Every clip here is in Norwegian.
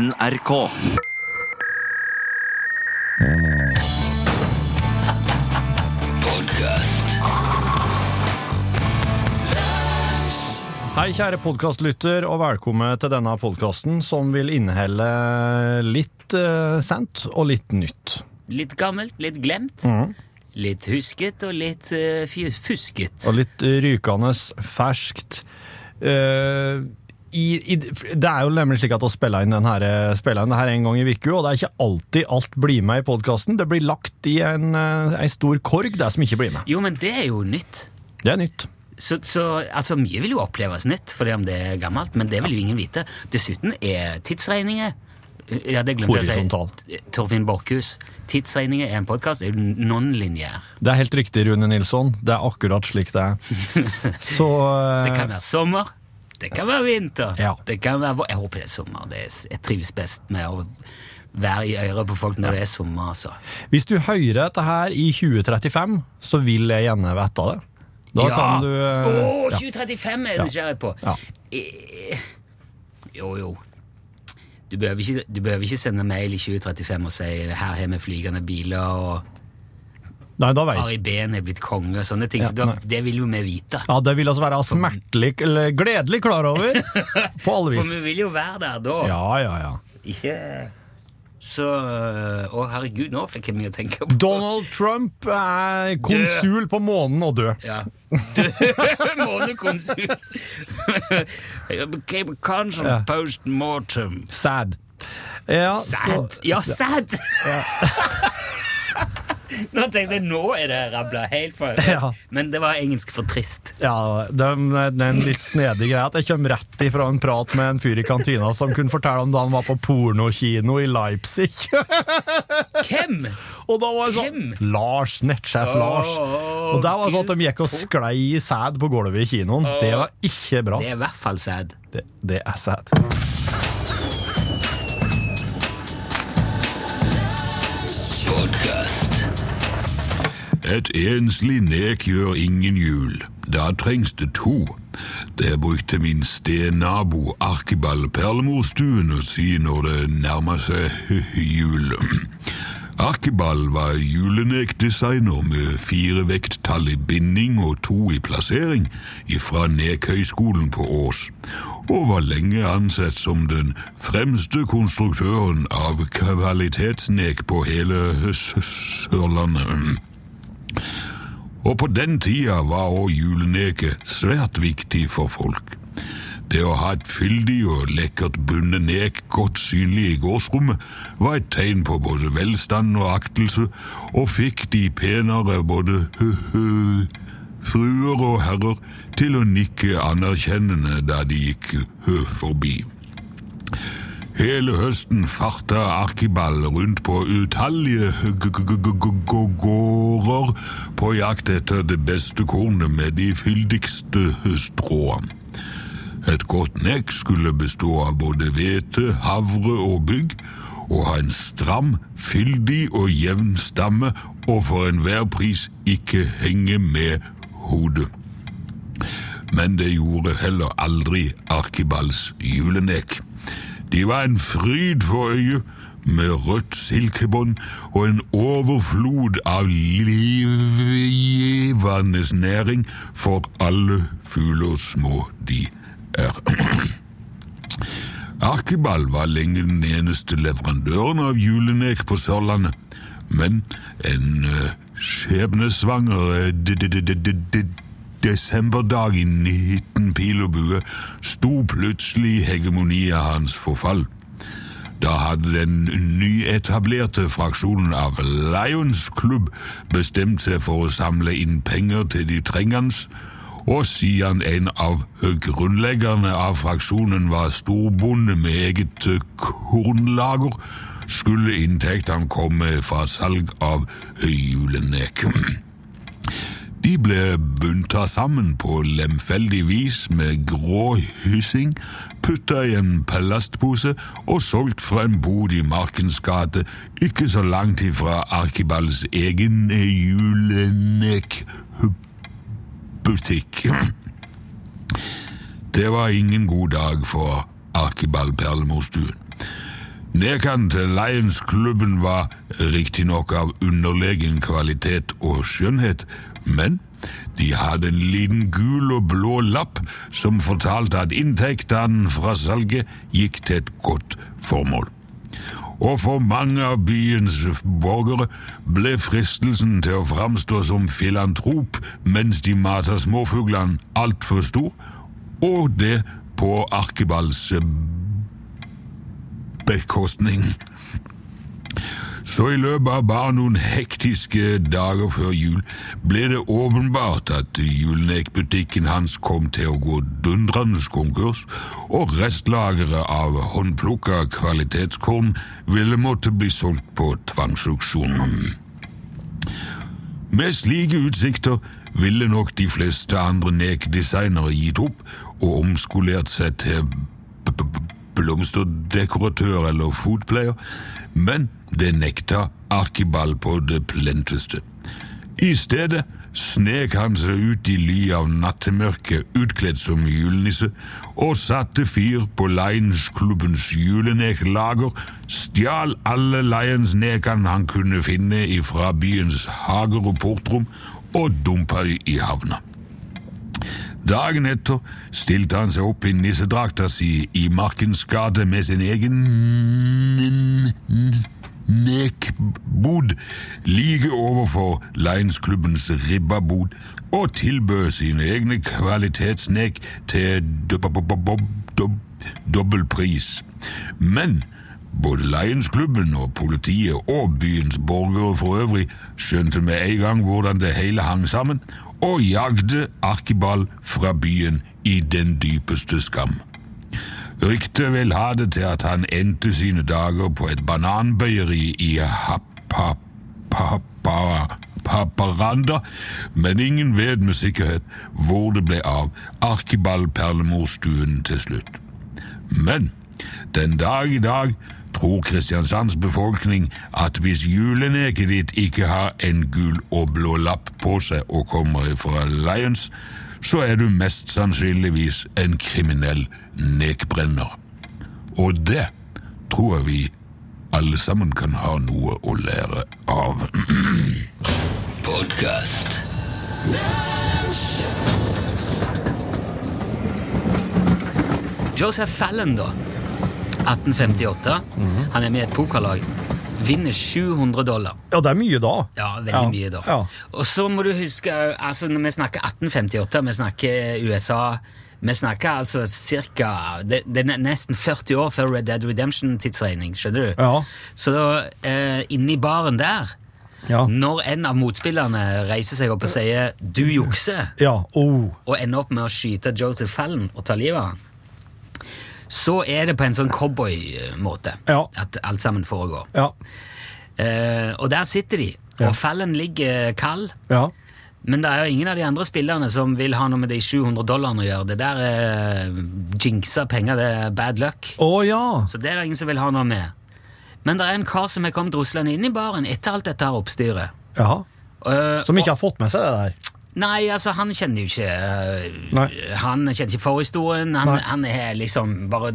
NRK. Hei, kjære podkastlytter, og velkommen til denne podkasten som vil inneholde litt uh, sant og litt nytt. Litt gammelt, litt glemt. Litt husket og litt uh, fusket. Og litt rykende ferskt. Eh, i, i, det er jo nemlig slik at å spille inn den her, spille inn det her en gang i uka, og det er ikke alltid alt blir med i podkasten. Det blir lagt i en, eh, en stor korg, det som ikke blir med. Jo, men det er jo nytt. Det er nytt. Så, så altså, mye vil jo oppleves nytt, fordi om det er gammelt, men det vil jo ingen vite. Dessuten er tidsregninger ja, det glemte jeg å si. Torfinn Borchhus. Tidsregninger er en podkast, er jo non-linjær. Det er helt riktig, Rune Nilsson. Det er akkurat slik det er. Så eh, Det kan være sommer, det kan være vinter. Ja. Det kan være, jeg håper det er sommer. Det er, jeg trives best med å være i øret på folk når det er sommer. altså. hvis du hører dette her i 2035, så vil jeg gjerne vite det. Da ja. kan du Å, Åh, 2035 er jeg nysgjerrig på. Ja. Eh, Jo, jo. Du behøver, ikke, du behøver ikke sende mail i 2035 og si her har vi flygende biler og Nei, da vet Ari Behn er blitt konge og sånne ting. Ja, da, det vil jo vi vite. Ja, Det vil altså være smertelig, eller gledelig klar over, på alle vis. For vi vil jo være der da. Ja, ja, ja. Ikke Så Å, herregud, nå fikk jeg mye å tenke på. Donald Trump er konsul på månen og død. Ja. Månekonsul. I became a consul Ja. post-mortem. Sad. Ja, Sad! så- Ja, sad! Nå tenkte jeg, nå er det rabla helt for Ja. Men det var engelsk for trist. Ja, det er er en litt snedig greie at jeg kommer rett ifra en prat med en fyr i kantina som kunne fortelle om da han var på pornokino i Leipzig. Hvem? Og da var det sånn Hvem? Lars, nettsjef Lars. Og der var sånn at de gikk og sklei i sæd på gulvet i kinoen. Det var ikke bra. Det er i hvert fall sad. Det, det er sæd. Et enslig nek gjør ingen jul. Da trengs det to. Det brukte min stenabo Arkibal Perlemorstuen å si når det nærmer seg jul. Arkibal var julenekdesigner med fire vekttall i binding og to i plassering fra Nekhøgskolen på Ås, og var lenge ansett som den fremste konstruktøren av kvalitetsnek på hele Sørlandet. Og på den tida var òg juleneket svært viktig for folk. Det å ha et fyldig og lekkert bundet nek godt synlig i gårdsrommet var et tegn på både velstand og aktelse, og fikk de penere både hø-hø fruer og herrer til å nikke anerkjennende da de gikk forbi. Hele høsten farta Arkibald rundt på utallige gårder på jakt etter det beste kornet med de fyldigste stråene. Et godt nekk skulle bestå av både hvete, havre og bygg, og ha en stram, fyldig og jevn stamme, og for enhver pris ikke henge med hodet. Men det gjorde heller aldri Arkibalds julenek. De var en fryd for øyet, med rødt silkebånd og en overflod av livgivende næring for alle fugler små de er. Arkibal var lenge den eneste leverandøren av julenek på Sørlandet, men en uh, skjebnesvanger de- de- de- de- de- de- desemberdag i 19 pil og bue sto plutselig hegemoniet hans for fall. Da hadde den nyetablerte fraksjonen av Lions Club bestemt seg for å samle inn penger til de trengende, og siden en av grunnleggerne av fraksjonen var storbonde med eget kornlager, skulle inntektene komme fra salg av julenek. De ble bunta sammen på lemfeldig vis med grå hyssing, putta i en plastpose og solgt fra en bod i Markens gate, ikke så langt ifra Arkibalds egen julenek-butikk. Det var ingen god dag for Arkibald Perlemorstuen. Nedkant til Lions-klubben var riktignok av underlegen kvalitet og skjønnhet, men de hadde en liten gul og blå lapp som fortalte at inntektene fra salget gikk til et godt formål. Og for mange av byens borgere ble fristelsen til å framstå som filantrop mens de mata småfuglene altfor stor, og det på Arkeballs bekostning. Så i løpet av bare noen hektiske dager før jul ble det åpenbart at julenekbutikken hans kom til å gå dundrende konkurs, og restlageret av håndplukka kvalitetskorn ville måtte bli solgt på tvangsauksjon. Med slike utsikter ville nok de fleste andre nekdesignere gitt opp og omskolert seg til blomsterdekoratør eller fotpleier, men det nekta Arkibald på det plenteste. I stedet snek han seg ut i ly av nattemørket utkledd som julenisse og satte fyr på Lions-klubbens juleneklager, stjal alle Lions-nekene han kunne finne ifra byens hager og portrom, og dumpa i havna. Dagen etter stilte han seg opp i nissedrakta si i Markens gate med sin egen nekbod like overfor Lions-klubbens ribbabod og tilbød sine egne kvalitetsnek til dobbel pris. Men både Lions-klubben og politiet og byens borgere for øvrig skjønte med en gang hvordan det hele hang sammen, og jagde Arkibald fra byen i den dypeste skam. Ryktet vil ha det til at han endte sine dager på et bananbøyeri i Haparanda, men ingen vet med sikkerhet hvor det ble av Arkibald Perlemorstuen til slutt. Men den dag i dag tror Kristiansands befolkning at hvis juleneket ditt ikke har en gul og blå lapp på seg og kommer fra Lions, så er du mest sannsynligvis en kriminell nekbrenner. Og det tror jeg vi alle sammen kan ha noe å lære av. Podcast. Joseph Fallon, da. 1858. Han er med i et pokerlag. Vinner 700 dollar. Ja, det er mye da. Ja, veldig Ja, mye, da. ja. Og så må du huske, altså når vi snakker 1858, vi snakker USA Vi snakker altså cirka Det, det er nesten 40 år før Red Dead Redemption-tidsregning, skjønner du? Ja. Så eh, inni baren der, Ja. når en av motspillerne reiser seg opp og sier 'du jukser', Ja, oh. og ender opp med å skyte Joe til fallen og ta livet av han, så er det på en sånn cowboy-måte Ja. at alt sammen foregår. Ja. Eh, og der sitter de, og Fallon ligger kald. Ja. Men det er jo ingen av de andre spillerne som vil ha noe med de 700 dollarene å gjøre. Det der er jinxa penger, det er bad luck. Oh, ja. Så det er det ingen som vil ha noe med. Men det er en kar som er kommet ruslende inn i baren etter alt dette oppstyret. ja. Uh, Som ikke har fått med seg det der. Nei, altså, han kjenner jo ikke eh, Nei. Han kjenner ikke forhistorien. Han, Nei. han er liksom bare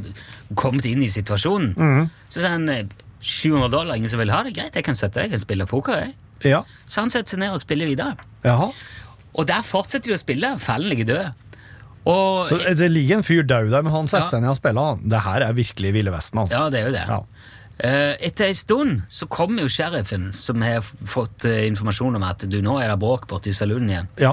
kommet inn i situasjonen. Mm. Så sier han eh, 700 dollar, ingen som vil ha det? Greit, jeg kan sette jeg kan spille poker. jeg. Ja. Så han setter seg ned og spiller videre. Jaha. Og der fortsetter de å spille. Fallen ligger død. Og, Så det ligger en fyr død der, men han setter Ja. seg ned og spiller. Det her er virkelig Ville Vesten. Altså. ja, det er jo det. Ja. Eh, Etter en stund så kommer jo sheriffen, som har fått eh, informasjon om at du, nå er det bråk borte i saloonen igjen. Ja.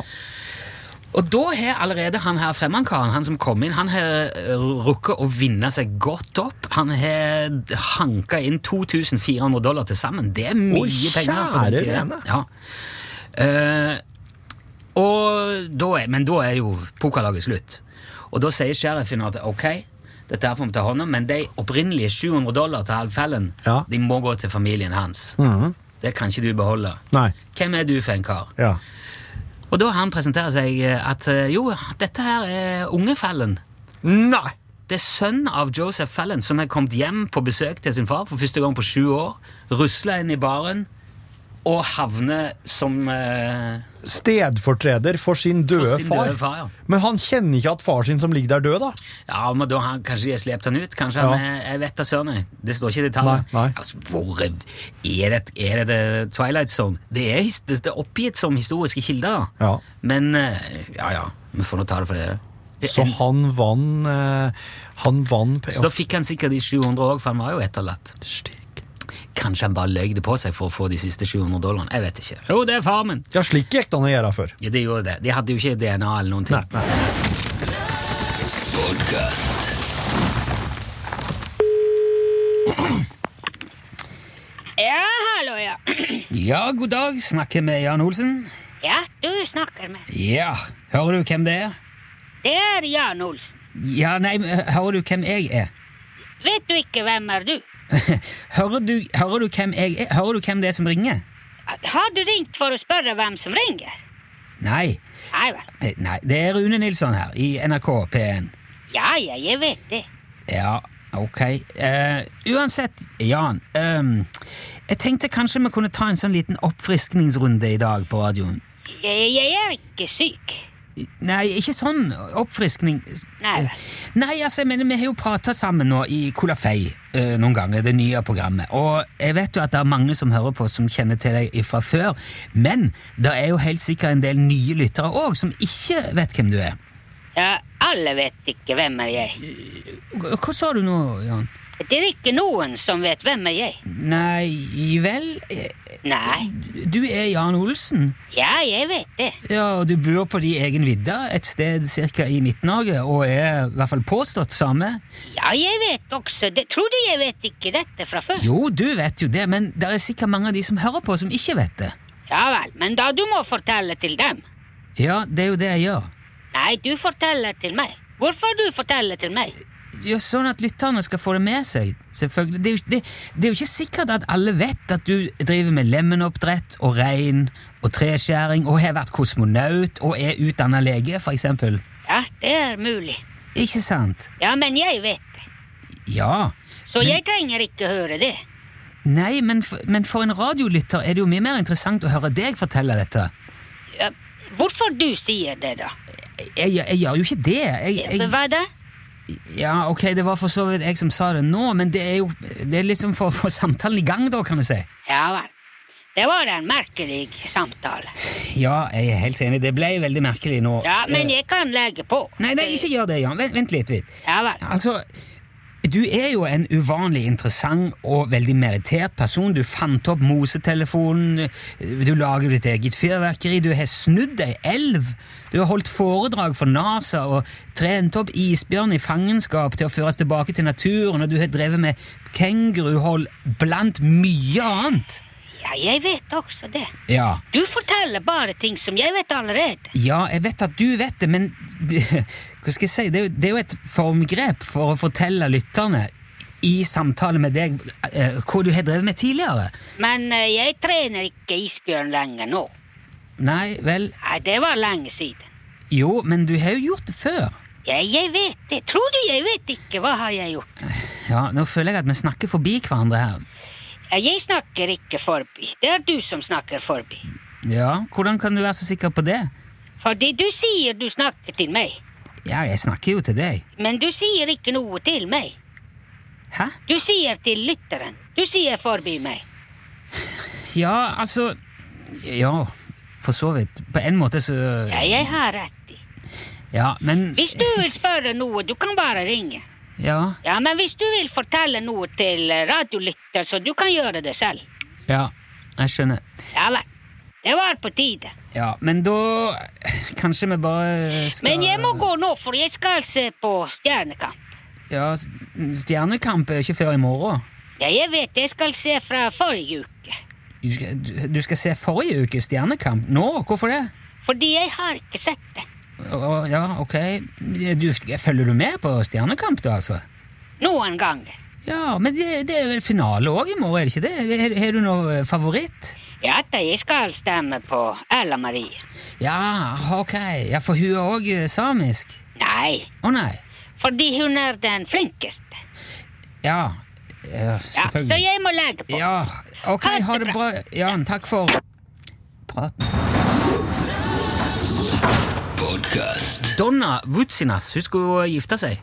Og da har allerede han her fremmedkaren, han som kom inn, han har eh, rukket å vinne seg godt opp. Han har hanka inn 2400 dollar til sammen. Det er mye Å, penger. på den tiden. Ja. Uh, da er, men da er jo pokerlaget slutt. Og da sier sheriffen at ok, dette her får vi ta hånd om, men de opprinnelige 700 dollar til Alfallen, Ja. de må gå til familien hans. Mhm. Det kan ikke du beholde. Nei. Hvem er du for en kar? Ja. Og da han presenterer seg eh, at eh, jo, dette her er unge Fallon. Nei! Det er sønnen av Joseph Fallon som er kommet hjem på besøk til sin far for første gang på sju år. Rusler inn i baren og havner som eh, stedfortreder for sin døde For sin far. døde far, ja. Men han kjenner ikke at far sin som ligger der død, da? Ja, men da har Kanskje de har slept han ut? Kanskje Ja. han er, Jeg vet da søren. Det står ikke i nei. Altså, hvor er det, er det Twilight Zone? Det er, det er oppgitt som historiske kilder. Ja. Men eh, ja, ja, vi får nå ta det for det. det Så en, han vant eh, Han vant så da fikk han sikkert de 700 òg, for han var jo etterlatt. Stig. Kanskje han bare løy det på seg for å få de siste 700 dollarene. Jeg vet ikke. Jo, det er far min. Ja, slik gikk det an å gjøre før. Ja, det gjorde det. De hadde jo ikke DNA eller noen ting. Nei, nei. Ja, hallo, ja. Ja, god dag. Snakker med Jan Olsen. Ja, du snakker med. Ja, hører du hvem det er? Det er Jan Olsen. Ja, nei, hører du hvem jeg er? Vet du ikke hvem er du? Hører du, hører du jeg er? Hører du hvem det er som ringer? Har du ringt for å spørre hvem som ringer? Nei, Nei vel. eh, nei, det er Rune Nilsson her, i NRK P1. Ja, ja, jeg vet det. Ja, ok. Uh, uansett, Jan. Um, jeg tenkte kanskje vi kunne ta en sånn liten oppfriskningsrunde i dag på radioen. Jeg, jeg er ikke syk. Nei, ikke sånn oppfriskning. Nei. Eh, Nei, altså, jeg mener, vi har jo prata sammen nå i Colafei eh, noen ganger, det nye programmet. Og jeg vet jo at det er mange som hører på som kjenner til deg fra før. Men det er jo helt sikkert en del nye lyttere òg som ikke vet hvem du er. Ja, alle vet ikke hvem er jeg. er hva sa du nå, Jan? Det er ikke noen som vet hvem er jeg. Nei vel? Nei. Du er Jan Olsen. Ja, jeg vet det. Ja, og Du bor på de egen vidda et sted cirka i Midt-Norge, og er i hvert fall påstått same. Ja, jeg vet også det. Tror du jeg vet ikke dette fra før? Jo, du vet jo det, men det er sikkert mange av de som hører på, som ikke vet det. Ja vel, men da du må fortelle til dem. Ja, det er jo det jeg gjør. Nei, du forteller til meg. Hvorfor du forteller til meg? Ja, sånn at lytterne skal få det med seg. Selvfølgelig. Det er, jo, det, det er jo ikke sikkert at alle vet at du driver med lemmenoppdrett og rein og treskjæring og har vært kosmonaut og er utdanna lege, eksempel. Ja, det er mulig. Ikke sant? Ja, men jeg vet det. Ja. Så jeg trenger ikke høre det. Nei, men for, men for en radiolytter er det jo mye mer interessant å høre deg fortelle dette. Ja, hvorfor du sier det, da? Jeg, jeg, jeg gjør jo ikke det. Jeg, jeg, Hva da? Ja, ok, det var for så vidt jeg som sa det nå, men det er jo det er liksom for å få samtalen i gang, da, kan du si. Ja vel. Det var en merkelig samtale. Ja, jeg er helt enig. Det ble veldig merkelig nå. Ja, men jeg kan legge på. Nei, nei, ikke gjør det, Jan. Vent, vent litt. Vidt. Ja vel. Altså, du er jo en uvanlig interessant og veldig merittert person. Du fant opp mosetelefonen, du lager ditt eget fyrverkeri, du har snudd ei elv, du har holdt foredrag for NASA og trent opp isbjørn i fangenskap til å føres tilbake til naturen, og du har drevet med kenguruhold blant mye annet. Ja, jeg vet også det. Ja. Du forteller bare ting som jeg vet allerede. Ja, jeg vet at du vet det, men hva skal jeg si? Det er, jo, det er jo et formgrep for å fortelle lytterne i samtale med deg eh, hva du har drevet med tidligere. Men eh, jeg trener ikke isbjørn lenger nå. Nei, vel Nei, det var lenge siden. Jo, men du har jo gjort det før. Ja, jeg vet det. Tror du jeg vet ikke? Hva har jeg gjort? Ja, Nå føler jeg at vi snakker forbi hverandre her. Jeg snakker ikke forbi. Det er du som snakker forbi. Ja, Hvordan kan du være så sikker på det? Fordi du sier du snakker til meg. Ja, jeg snakker jo til deg. Men du sier ikke noe til meg. Hæ? Du sier til lytteren. Du sier forbi meg. Ja, altså Ja, for så vidt. På en måte så Ja, jeg har rett i. Ja, men Hvis du vil spørre noe, du kan bare ringe. Ja, Ja, men hvis du vil fortelle noe til radiolytter, så du kan gjøre det selv. ja. Jeg skjønner. Ja vel. Det var på tide. Ja, men da Kanskje vi bare skal Men jeg må gå nå, for jeg skal se på Stjernekamp. Ja, Stjernekamp er ikke før i morgen. Ja, jeg vet jeg skal se fra forrige uke. Du skal, du- du skal se forrige uke Stjernekamp? Nå? Hvorfor det? Fordi jeg har ikke sett det. Ja, ok. Du, følger du med på Stjernekamp, da, altså? Noen gang. Ja, men det, det er vel finale òg i morgen, er det ikke det? Har- Har du noe eh, favoritt? Ja, da jeg skal stemme på Ella Marie. Ja, ok. Ja, For hun er òg samisk? Nei, Å nei. fordi hun er den flinkeste. Ja, ja Ja, så jeg må legge på. Ja, ok, ha det bra. Jan, takk for praten. Donna Vutsinas hun skulle gifte seg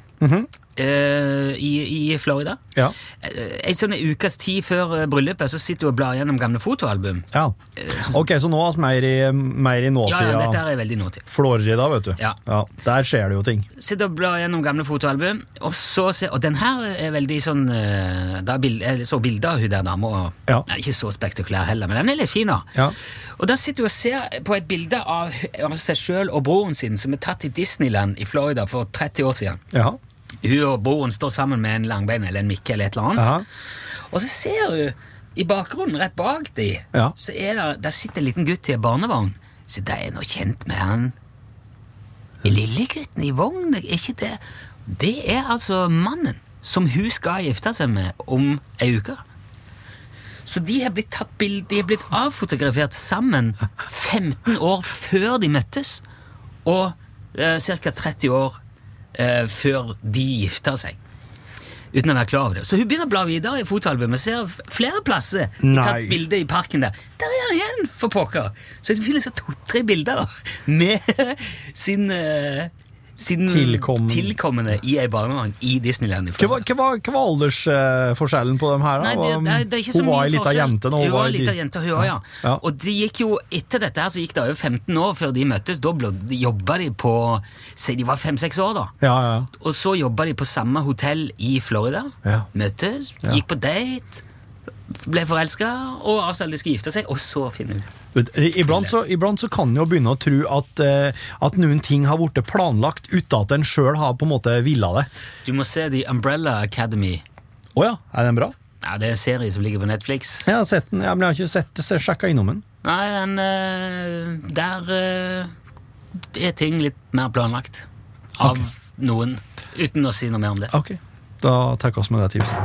eh, i, i Florida. Ja. Eh, En sånn ukes tid før eh, bryllupet så sitter hun og blar gjennom gamle fotoalbum. ja. Ok, så nå er mer i, mer i nåtida. ja, dette er veldig nåtid. Florida, vet du. Ja. Der skjer det jo ting. Sitter og blar gjennom gamle fotoalbum, og så ser Og den her er veldig sånn da bild, Jeg så bilder av hun der dama. og- Ja. Ikke så spektakulær heller, men den er litt fin. da Ja. Og da sitter hun og ser på et bilde av, av seg sjøl og broren sin som er tatt i Disneyland i Florida for 30 år siden. Ja. Hun og broren står sammen med en langbein eller en mikke eller et eller annet. Aha. Og så ser hun i bakgrunnen, rett bak de, Ja. så er det, der sitter en liten gutt i en barnevogn. Så de er nå kjent med han lillegutten i vogn, er ikke det? Det er altså mannen som hun skal gifte seg med om ei uke. Så de har blitt tatt bild, de har blitt avfotografert sammen 15 år før de møttes, og eh, ca. 30 år eh, før de gifter seg. Uten å være klar over det. Så hun begynner å bla videre i fotoalbumet. Ser flere plasser Nei. tatt bilde i parken der. Der er han igjen, for pokker! Så hun finner to-tre bilder da, med sin, eh, sin Tilkommen. tilkommende i ei barnevogn i Disneyland. Hva, hva, hva var aldersforskjellen på dem her? da? Nei, det, det, hun var ei lita jente nå. hun var ei jente, hun ja. Ja. Og de gikk jo, etter dette her så gikk det jo 15 år før de møttes. Da jobba de på Si de var fem-seks år, da. Ja, ja. Og så jobba de på samme hotell i Florida. Ja. Møttes, gikk på date, ble forelska og avtalte de skulle gifte seg, og så finner Vet- Iblant så, iblant så kan en jo begynne å tro at, eh, at noen ting har blitt planlagt uten at en sjøl har på en måte villa det. Du må se The Umbrella Academy. Å ja, er den bra? Ja, Det er en serie som ligger på Netflix. Jeg har sett den, ja, men jeg har ikke sett det, så jeg sjekka innom den. Nei, men eh, der eh, er ting litt mer planlagt. Av okay. noen. Uten å si noe mer om det. Ok, da tar vi oss med det tipset.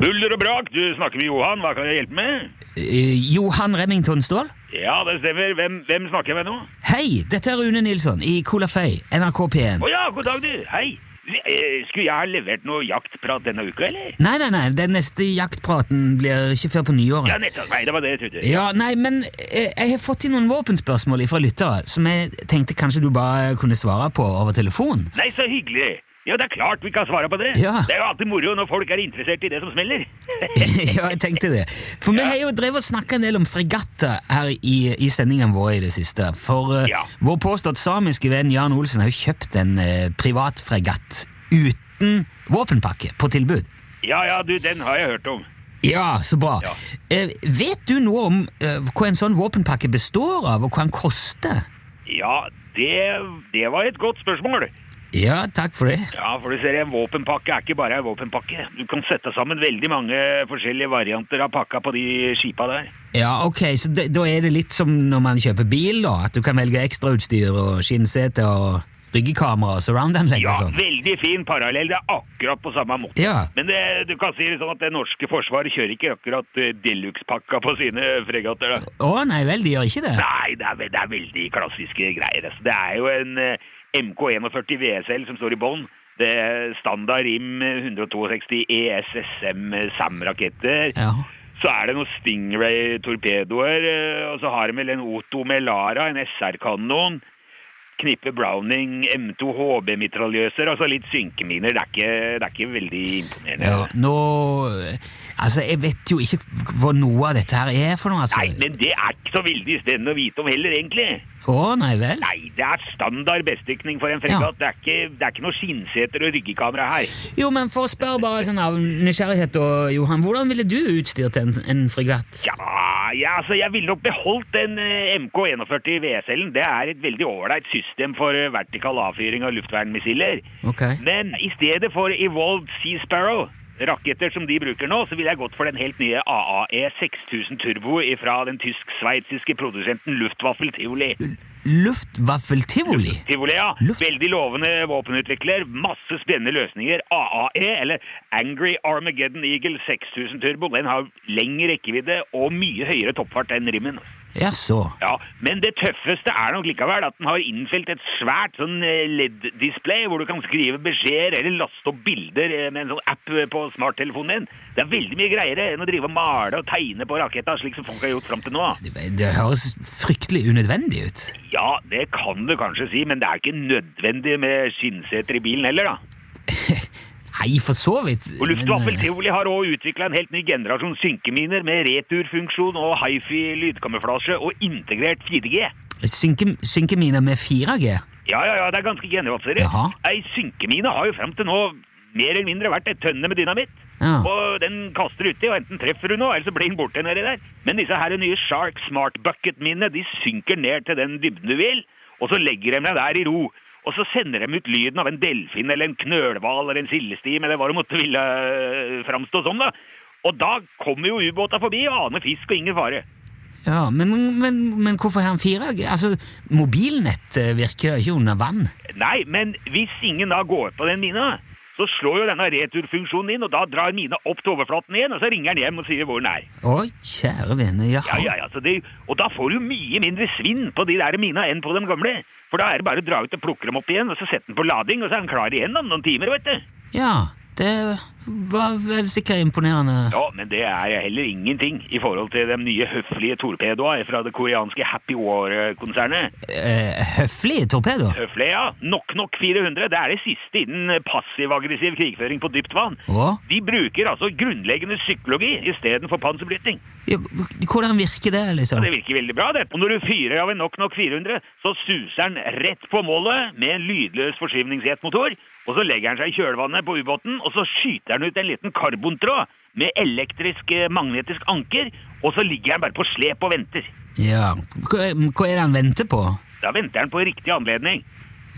Buller og brak, du snakker med Johan. Hva kan jeg hjelpe med? Eh, Johan Remington Ståhl? Ja, det stemmer. Hvem, hvem snakker jeg med nå? Hei, dette er Rune Nilsson i Colaføy, NRK P1. Å ja, god dag, du. Hei. Eh, Skulle jeg ha levert noe jaktprat denne uka, eller? Nei, nei, nei, den neste jaktpraten blir ikke før på nyåret. Ja, nettopp. Nei, det var det jeg trodde. Ja, nei, men eh, jeg har fått inn noen våpenspørsmål fra lyttere som jeg tenkte kanskje du bare kunne svare på over telefon. Nei, så hyggelig. Ja, det er klart vi kan svare på det. Ja. Det er jo alltid moro når folk er interessert i det som smeller. ja, jeg tenkte det. For vi har jo drevet og snakka en del om fregatter her i, i sendingene våre i det siste. For uh, Ja. vår påstått samiske venn Jan Olsen har jo kjøpt en uh, privatfregatt uten våpenpakke på tilbud. Ja, ja, du, den har jeg hørt om. Ja, så bra. Ja. Eh, vet du noe om hva en sånn våpenpakke består av, og hva den koster? Ja, det, det var et godt spørsmål. Ja, takk for det. Ja, for du ser, en våpenpakke er ikke bare en våpenpakke. Du kan sette sammen veldig mange forskjellige varianter av pakka på de skipa der. Ja, ok, Så det, da er det litt som når man kjøper bil, da? At du kan velge ekstrautstyr og skinnsete og ryggekamera og surround-anlegg Ja, og sånn? Ja, veldig fin parallell. Det er akkurat på samme måte. Ja. Men det, du kan si det sånn at det norske forsvaret kjører ikke akkurat eh, deluxe-pakka på sine fregatter. da. Å nei vel, de gjør ikke det? Nei, det er, det er veldig klassiske greier. Altså. Det er jo en eh, MK41 VSL som står i bånn. Det er standard RIM 162 ESSM SAM-raketter. Ja. Så er det noen Stingray-torpedoer, eh, og så har de vel en Otto Melara, en SR-kanon. Knippe Browning M2 HB-mitraljøser, altså litt synkeminer. Det er ikke, det er ikke veldig imponerende. Ja, nå Altså, jeg vet jo ikke hva noe av dette her er for noe, altså. Nei, men det er ikke så veldig spennende å vite om heller, egentlig. Å, nei vel? Nei, det er standard bestykning for en fregatt. Det, er ikke, det er ikke noe skinnseter og ryggekamera her. Jo, men for å spørre bare sånn av nysgjerrighet, og, Johan, hvordan ville du utstyrt en, en fregatt? Ja, ja, altså jeg ville nok beholdt den eh, MK41 VSL-en. Det er et veldig ålreit system for eh, vertikal avfyring av luftvernmissiler. Okay. Men i stedet for Evolved Sea Sparrow, raketter som de bruker nå, så ville jeg gått for den helt nye AAE 6000 Turbo fra den tysk-sveitsiske produsenten Luftwaffel Tivoli. Luftwaffeltivoli? Tivoli, ja. Luft- Veldig lovende våpenutvikler. Masse spennende løsninger. AAE, eller Angry Armageddon Eagle 6000 Turbo, den har lengre rekkevidde og mye høyere toppfart enn Rimmen. Jaså. Ja, Men det tøffeste er nok likevel at den har innfelt et svært sånn eh, LED-display hvor du kan skrive beskjeder eller laste opp bilder eh, med en sånn app eh, på smarttelefonen din. Det er veldig mye greiere enn å drive og male og tegne på raketta, slik som folk har gjort fram til nå. Det, det høres fryktelig unødvendig ut. Ja, det kan du kanskje si, men det er ikke nødvendig med skinnseter i bilen heller, da. Nei, for så vidt. Og men, Luftwaffel eh, Tivoli har òg utvikla en helt ny generasjon synkeminer med returfunksjon og hifi lydkamuflasje og integrert 4G. synke, synkeminer med 4G? Ja, ja, ja, det er ganske genialt, ser du. Ei synkemine har jo fram til nå mer eller mindre vært et tønne med dynamitt. Ja. Og den kaster uti, og enten treffer du noe, eller så blir den borte nedi der. Men disse her nye Shark Smart Bucket-minene, de synker ned til den dybden du vil, og så legger de deg der i ro. Og så sender de ut lyden av en delfin eller en knølhval eller en sildestim eller hva det måtte ville øh, framstå som, da. Og da kommer jo ubåta forbi og aner fisk og ingen fare. Ja, men, men, men hvorfor har han 4G? Altså, mobilnett eh, virker da ikke under vann. Nei, men hvis ingen da går på den mina, så slår jo denne returfunksjonen inn, og da drar mina opp til overflaten igjen, og så ringer den hjem og sier hvor den er. Å, kjære vene, jaha. Ja, ja, ja, det, og da får du mye mindre svinn på de der mina enn på de gamle. For da er det bare å dra ut og plukke dem opp igjen, og så sette den på lading, og så er den klar igjen om noen timer, vet du. Ja, det var vel sikkert imponerende. Ja, men det er heller ingenting i forhold til de nye høflige torpedoene fra det koreanske Happy War-konsernet. Eh, høflige torpedoer? Høflige, ja. Nok Nok 400, det er det siste innen passiv-aggressiv krigføring på dypt vann. Hva? De bruker altså grunnleggende psykologi istedenfor panserbryting. Ja, hvordan virker det, liksom? Det virker veldig bra, det. Og når du fyrer av en Nok Nok 400, så suser den rett på målet med en lydløs forskyvningsjetmotor, og så legger den seg i kjølvannet på ubåten, og så skyter den ut en liten karbontråd med elektrisk eh, magnetisk anker, og så ligger han bare på slep og venter. Ja, hva, er det han venter på? Da venter han på riktig anledning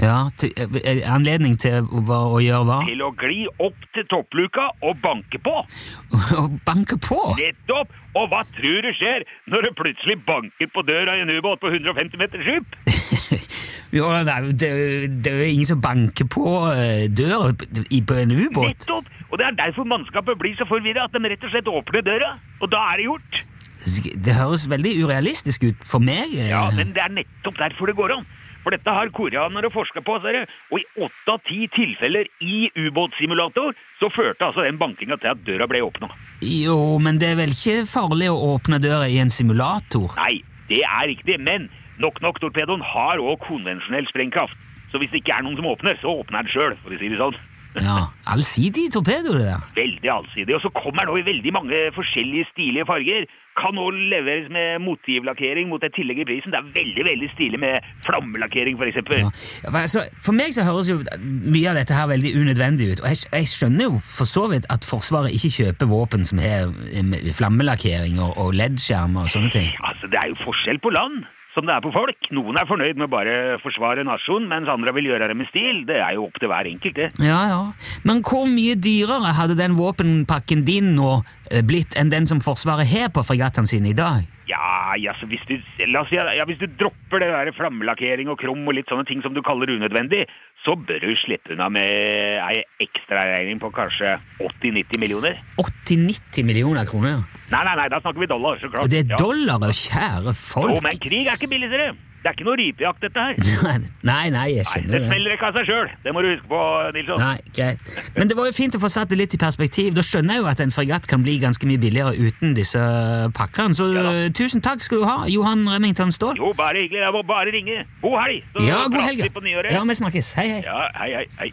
Ja, til, eh, Anledning til hva, å gjøre hva? til å gli opp til toppluka og banke på. Å banke på? Nettopp! Og hva tror du skjer når du plutselig banker på døra i en ubåt på 150 meters dyp? Det, det er jo ingen som banker på eh, døra på en ubåt. Nettopp! Og det er derfor mannskapet blir så forvirra at de rett og slett åpner døra. Og da er det gjort. Det høres veldig urealistisk ut for meg. eh. Ja, men det er nettopp derfor det går an. For dette har koreanere forska på, ser du. Og i åtte av ti tilfeller i ubåtsimulator så førte altså den bankinga til at døra ble åpna. Jo, men det er vel ikke farlig å åpne døra i en simulator? Nei, det er riktig, men Nok Nok Torpedoen har òg konvensjonell sprengkraft. Så hvis det ikke er noen som åpner, så åpner den sjøl, for å si det sånn. Ja, Allsidig torpedo, det der. Veldig allsidig. Og så kommer den nå i veldig mange forskjellige stilige farger. Kan òg leveres med motivlakkering mot et tillegg i prisen. Det er veldig veldig stilig med flammelakkering, f.eks. Ja. Ja, altså, for meg så høres jo mye av dette her veldig unødvendig ut. Og jeg, jeg skjønner jo for så vidt at Forsvaret ikke kjøper våpen som har eh, flammelakkering og, og LED-skjermer og sånne ting. Altså, det er jo forskjell på land, som det er på folk. Noen er fornøyd med å bare forsvare nasjonen, mens andre vil gjøre det med stil. Det er jo opp til hver enkelt, det. Ja, ja. Men hvor mye dyrere hadde den våpenpakken din eh, blitt enn den som Forsvaret har på fregattene sine i dag? Ja, ja, så hvis du, si, ja, hvis du dropper det der flammelakkering og krum og litt sånne ting som du kaller unødvendig, så bør du slippe unna med ei ekstraregning på kanskje 80-90 millioner. 80-90 millioner kroner. Nei, nei, nei, da snakker vi dollar, så klart. Og det er Ja. kjære kjære Jo, folk! men krig er ikke billig, dere. Det er ikke noe rypejakt, dette her. Nei, nei, jeg skjønner det det. smeller ikke av seg sjøl. Det må du huske på, Nilsson. Nei, greit. Men det var jo fint å få satt det litt i perspektiv. Da skjønner jeg jo at en fregatt kan bli ganske mye billigere uten disse pakkene. Så Ja uh, tusen takk skal du ha, Johan Remington Ståhl. Jo, bare hyggelig. Jeg må bare ringe. God helg! Så Ja, god helg. Ja, vi snakkes. Hei, hei. Ja, hei, hei, hei.